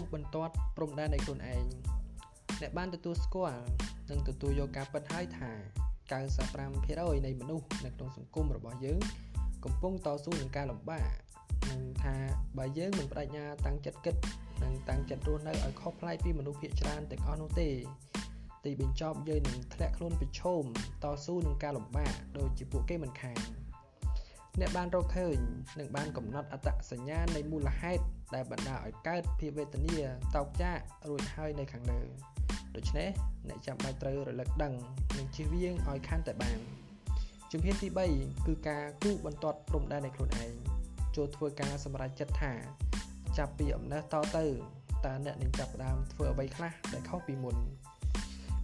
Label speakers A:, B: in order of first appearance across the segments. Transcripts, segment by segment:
A: ះបន្ទាត់ព្រំដែននៃខ្លួនឯងអ្នកបានទទួលស្គាល់និងទទួលយកការពិតហើយថា95%នៃមនុស្សនៅក្នុងសង្គមរបស់យើងកំពុងតស៊ូនឹងការលំបាកនិងថាបើយើងមិនបដិញ្ញាតាំងចិត្តគិតនិងតាំងចិត្តរស់នៅឲ្យខុសប្លែកពីមនុស្សភាគច្រើនទាំងអស់នោះទេទីបញ្ចប់យើងនឹងធ្លាក់ខ្លួនប្រឈមតស៊ូនឹងការលំបាកដូចជាពួកគេមិនខានអ្នកបានរកឃើញនិងបានកំណត់អត្តសញ្ញាណនៃមូលហេតុ ដែលបណ្ដាលឲ្យកើតភាពវេទនាតោកចាករួចហើយនៅខាងលើដូច្នេះអ្នកចាំបាច់ត្រូវរលឹកដឹងនិងជៀសវាងឲ្យខាន់តែបានជំហានទី3គឺការគូបន្ទាត់ព្រំដែននៃខ្លួនឯងចូលធ្វើការសម្រេចចិត្តថាចាប់ពីអំណះតទៅតើអ្នកនឹងចាប់ផ្ដើមធ្វើអ្វីខ្លះដែលខុសពីមុន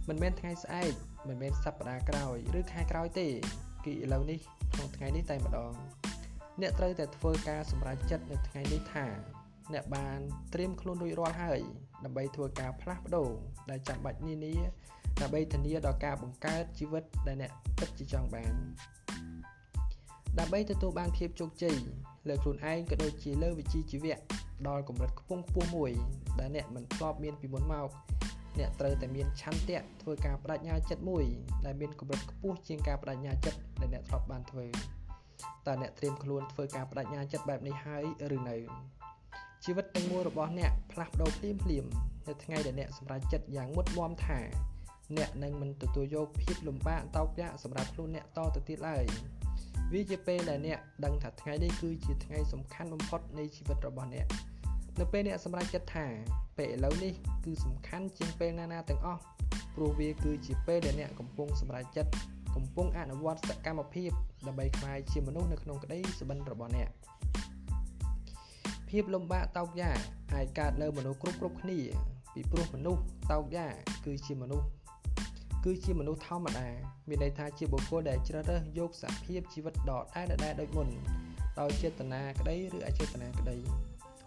A: មិនមែនថ្ងៃស្អែកមិនមែនសប្តាហ៍ក្រោយឬខែក្រោយទេគឺឥឡូវនេះក្នុងថ្ងៃនេះតែម្ដងអ្នកត្រូវតែធ្វើការសម្រេចចិត្តនៅថ្ងៃនេះថា អ្នកបានត្រៀមខ្លួនរួចរាល់ហើយដើម្បីធ្វើការផ្លាស់ប្ដូរដែលចាំបាច់នានាដើម្បីធានាដល់ការបង្កើតជីវិតដែលអ្នកពិតជាចង់បានដើម្បីទទួលបានភាពជោគជ័យលើខ្លួនឯងក៏ដូចជាលើវិជ្ជាជីវៈដល់កម្រិតខ្ពង់ខ្ពស់មួយដែលអ្នកមិនធ្លាប់មានពីមុនមកអ្នកត្រូវតែមានឆន្ទៈធ្វើការបដិញ្ញាចិត្តមួយដែលមានកម្រិតខ្ពស់ជាងការបដិញ្ញាចិត្តដែលអ្នកធ្លាប់បានធ្វើតើអ្នកត្រៀមខ្លួនធ្វើការបដិញ្ញាចិត្តបែបនេះហើយឬនៅ ជីវិតទាំងមូលរបស់អ្នកផ្លាស់ប្ដូរភ្លាមភ្លាមនៅថ្ងៃដែលអ្នកសម្រេចចិត្តយ៉ាងមុតមមថាអ្នកនឹងមិនទទួលយកភាពលំបាកតោកយ៉ាកសម្រាប់ខ្លួនអ្នកតទៅទៀតឡើយវាជាពេលដែលអ្នកដឹងថាថ្ងៃនេះគឺជាថ្ងៃសំខាន់បំផុតនៃជីវិតរបស់អ្នកនៅពេលអ្នកសម្រេចចិត្តថាពេលឥឡូវនេះគឺសំខាន់ជាងពេលណាណាទាំងអស់ព្រោះវាគឺជាពេលដែលអ្នកកំពុងសម្រេចចិត្តកំពុងអនុវត្តសកម្មភាពដើម្បីក្លាយជាមនុស្សនៅក្នុងក្តីសុបិនរបស់អ្នក ភាពលំបាកតោកយ៉ាអាចកើតនៅមនុស្សគ្រប់គ្រប់គ្នាពីព្រោះមនុស្សតោកយ៉ាគឺជាមនុស្សគឺជាមនុស្សធម្មតាមានន័យថាជាបុគ្គលដែលជ្រើសរើសយកសភាពជីវិតដដែលដដែលដូចមុនដោយចេតនាក្តីឬអចេតនាក្តី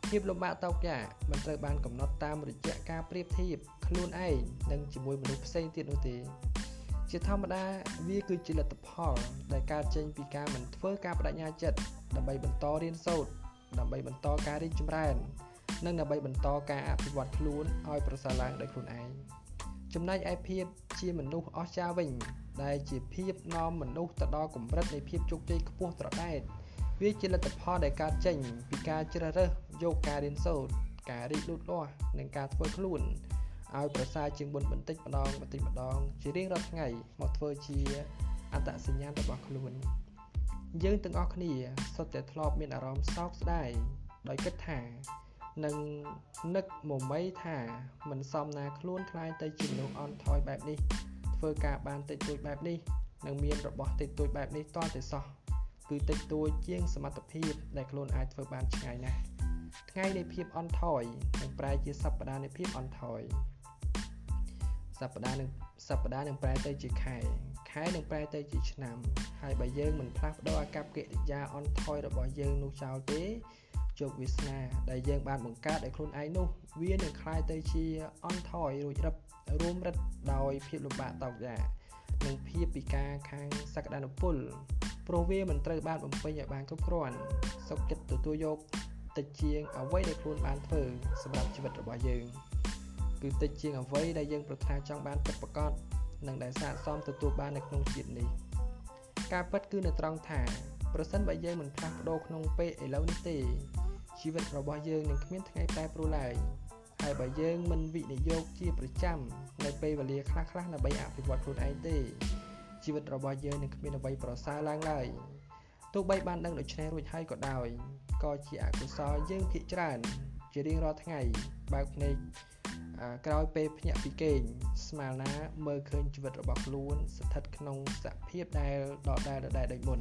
A: ភាពលំបាកតោកយ៉ាមិនត្រូវបានកំណត់តាមរយៈការប្រៀបធៀបខ្លួនឯងនិងជាមួយមនុស្សផ្សេងទៀតនោះទេ ជាធម្មតាវាគឺជាលទ្ធផលដែលកើតចេញពីការមិនធ្វើការបដិញ្ញាចិត្តដើម្បីបន្តរៀនសូត្រ ដើម្បីបន្តការរីកចម្រើន និងដើម្បីបន្តការអភិវឌ្ឍខ្លួនឲ្យប្រសើរឡើងដោយខ្លួនឯងចំណែកឯភាពជាមនុស្សអស្ចារ្យវិញ ដែលជាភាពនាំមនុស្សទៅដល់កម្រិតនៃភាពជោគជ័យខ្ពស់ត្រដែតវាជាលទ្ធផលដែលកើតចេញពីការជ្រើសរើសយកការរៀនសូត្រការរីកលូតលាស់និងការធ្វើខ្លួនឲ្យប្រសើរជាងមុនបន្តិចម្ដងបន្តិចម្ដងជារៀងរាល់ថ្ងៃមកធ្វើជាអត្តសញ្ញាណរបស់ខ្លួន យើងទាំងអស់គ្នាសុទ្ធតែធ្លាប់មានអារម្មណ៍សោកស្ដាយដោយគិតថានឹងនឹកមមីថាមិនសមណាខ្លួនខ្លាយទៅជាមនុស្សអន់ថយបែបនេះធ្វើការបានតិចតួចបែបនេះនិងមានរបស់តិចតួចបែបនេះតតែសោះគឺតិចតួចជាងសមត្ថភាពដែលខ្លួនអាចធ្វើបានឆ្ងាយណាស់ថ្ងៃនៃភាពអន់ថយនឹងប្រែជាសប្តាហ៍នៃភាពអន់ថយសប្តាហ៍នឹងសប្តាហ៍នឹងប្រែទៅជាខែ ខែនឹងប្រែទៅជាឆ្នាំហើយបើយើងមិនផ្លាស់ប្ដូរអាកប្បកិរិយាអន់ថយរបស់យើងនោះចោលទេជោគវាសនាដែលយើងបានបង្កើតឲ្យខ្លួនឯងនោះវានឹងคล้ายទៅជាអន់ថយរួចរឹបរួមរិទ្ធដោយភាពលំបាកតោកយ៉ានិងភាពពិការខាងសក្តានុពលព្រោះវាមិនត្រូវបានបំពេញឲ្យបានគ្រប់គ្រាន់សុខចិត្តទទួលយកតិចជាងអ្វីដែលខ្លួនបានធ្វើសម្រាប់ជីវិតរបស់យើងគឺតិចជាងអ្វីដែលយើងប្រាថ្នាចង់បានពិតប្រាកដ និងដែលស័ក្តិសមទទួលបាននៅក្នុងជាតិនេះការពិតគឺនៅត្រង់ថាប្រសិនបើយើងមិនផ្លាស់ប្ដូរក្នុងពេលឥឡូវនេះទេជីវិតរបស់យើងនឹងគ្មានថ្ងៃប្រែប្រួលឡើយហើយបើយើងមិនវិនិយោគជាប្រចាំនៅពេលវេលាខ្លះៗដើម្បីអភិវឌ្ឍខ្លួនឯងទេជីវិតរបស់យើងនឹងគ្មានអ្វីប្រសើរឡើងឡើយទោះបីបានដឹងដូច្នេះរួចហើយក៏ដោយក៏ជាអកុសលយើងភាកច្រើនជារៀងរាល់ថ្ងៃបើកភ្នែក ក្រោយពេលភ្ញាក់ពីគេងស្មាលណាមើលឃើញជីវិតរបស់ខ្លួនស្ថិតក្នុងសភាពដែលដដែលដដែលដូចមុន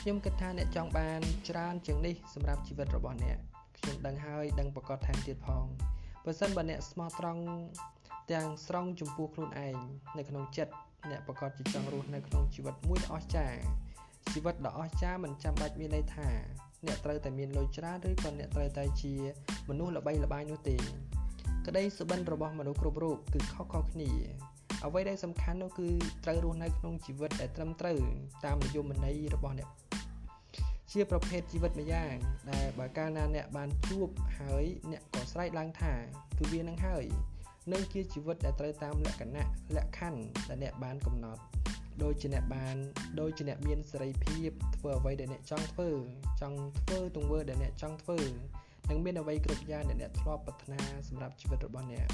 A: ខ្ញុំគិតថាអ្នកចង់បានច្រើនជាងនេះសម្រាប់ជីវិតរបស់អ្នកខ្ញុំដឹងហើយដឹងប្រកាសថែមទៀតផងបើសិនបើអ្នកស្មោះត្រង់ទាំងស្រង់ចំពោះខ្លួនឯងនៅក្នុងចិត្តអ្នកប្រកាសជាចង់រស់នៅក្នុងជីវិតមួយដ៏អស្ចារ្យជីវិតដ៏អស្ចារ្យមិនចាំបាច់មានន័យថា អ្នកត្រូវតែមានលុយច្រើនឬក៏អ្នកត្រូវតែជាមនុស្សល្បីល្បាញនោះទេក្តីសុបិនរបស់មនុស្សគ្រប់រូបគឺខុសៗគ្នាអ្វីដែលសំខាន់នោះគឺត្រូវរស់នៅក្នុងជីវិតដែលត្រឹមត្រូវតាមនិយមន័យរបស់អ្នកជាប្រភេទជីវិតម្យ៉ាង ដែលបើកាលណាអ្នកបានជួបហើយអ្នកក៏ស្រែកឡើងថាគឺវានឹងហើយនឹងជាជីវិតដែលត្រូវតាមលក្ខណៈលក្ខខណ្ឌដែលអ្នកបានកំណត់ ដោយជាអ្នកបានដោយជាអ្នកមានសេរីភាពធ្វើអ្វីដែលអ្នកចង់ធ្វើចង់ធ្វើទង្វើដែលអ្នកចង់ធ្វើនិងមានអ្វីគ្រប់យ៉ាងដែលអ្នកធ្លាប់ប្រាថ្នាសម្រាប់ជីវិតរបស់អ្នក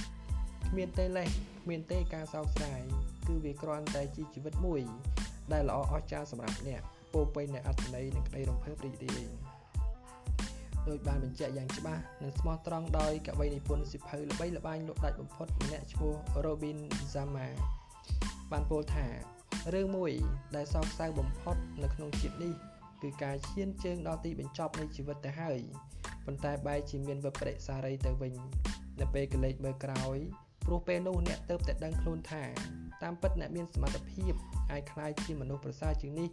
A: គ្មានទេលេសគ្មានទេការសោកស្ដាយគឺវាគ្រាន់តែជាជីវិតមួយ ដែលល្អអស្ចារ្យសម្រាប់អ្នកពោពេញនៃអត្ថន័យនិងក្តីរំភើបរីករាយដោយបានបញ្ជាក់យ៉ាងច្បាស់និងស្មោះត្រង់ដោយកវីនិពន្ធសិភៅល្បីល្បាញលោកដាច់បំផុតម្នាក់ឈ្មោះ Robin Zama បានពោលថា រឿងមួយដែលសោកសៅបំផុតនៅក្នុងជាតិនេះគឺការឈានជើងដល់ទីបញ្ចប់នៃជីវិតទៅហើយប៉ុន្តែបែរជាមានវិប្បដិសារីទៅវិញ នៅពេលកលេចមើលក្រោយព្រោះពេលនោះអ្នកទៅតែដឹងខ្លួនថាតាមពិតអ្នកមានសមត្ថភាពអាចក្លាយជាមនុស្សប្រសើរជាងនេះ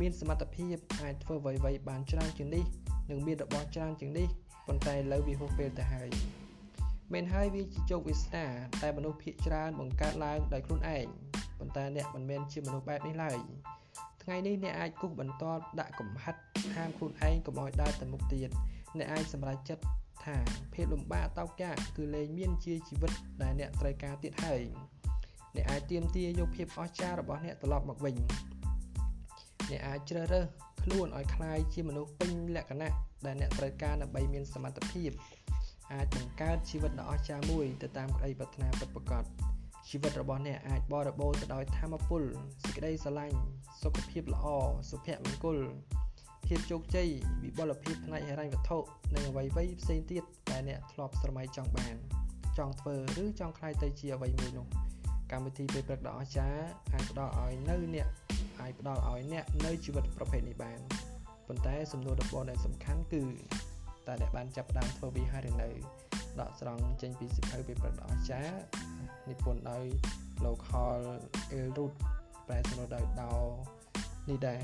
A: មានសមត្ថភាពអាចធ្វើអ្វីៗបានច្រើនជាងនេះនិងមានរបស់ច្រើនជាងនេះប៉ុន្តែលើវាហួសពេលទៅហើយមិនហើយវាជាជោគវាសនាតែមនុស្សភាគច្រើនបង្កើតឡើងដោយខ្លួនឯង ប៉ុន្តែអ្នកមិនមែនជាមនុស្សបែបនេះឡើយថ្ងៃនេះអ្នកអាចគូសបន្ទាត់ដាក់កំហិតហាមខ្លួនឯងកុំឲ្យដើរទៅមុខទៀតអ្នកអាចសម្រេចចិត្តថាភាពលំបាកតោកយ៉ាកគឺលែងមានជាជីវិតដែលអ្នកត្រូវការទៀតហើយអ្នកអាចទៀមទាយកភាពអស្ចារ្យរបស់អ្នកត្រឡប់មកវិញអ្នកអាចជ្រើសរើសខ្លួនឲ្យคล้ายជាមនុស្សពេញលក្ខណៈដែលអ្នកត្រូវការដើម្បីមានសមត្ថភាពអាចបង្កើតជីវិតដ៏អស្ចារ្យមួយទៅតាមក្តីប្រាថ្នាពិតប្រាកដ ជីវិតរបស់អ្នកអាចបរិបូរទៅដោយធម៌ពលសេចក្តីស្រឡាញ់សុខភាពល្អសុភមង្គលភាពជោគជ័យវិបុលភាពផ្នែកហិរញ្ញវត្ថុនិងអ្វីៗផ្សេងទៀតដែលអ្នកធ្លាប់ស្រមៃចង់បាន ចង់ធ្វើឬចង់ខ្លាយទៅជាអ្វីមួយនោះកម្មវិធីពេលព្រឹកដ៏អស្ចារ្យអាចផ្ដល់ឲ្យនៅអ្នកអាចផ្ដល់ឲ្យអ្នកនៅជីវិតប្រភេទនេះបានប៉ុន្តែសំណួរដំបូងដែលសំខាន់គឺតើអ្នកបានចាប់ផ្ដើមធ្វើវាហើយឬនៅ ដកស្រង់ចេញពីសិភៅពេលព្រឹកដ៏អស្ចារ្យនិពន្ធដោយ លោក Hall Elrod ប្រែសម្រួលដោយដោនេះដែរ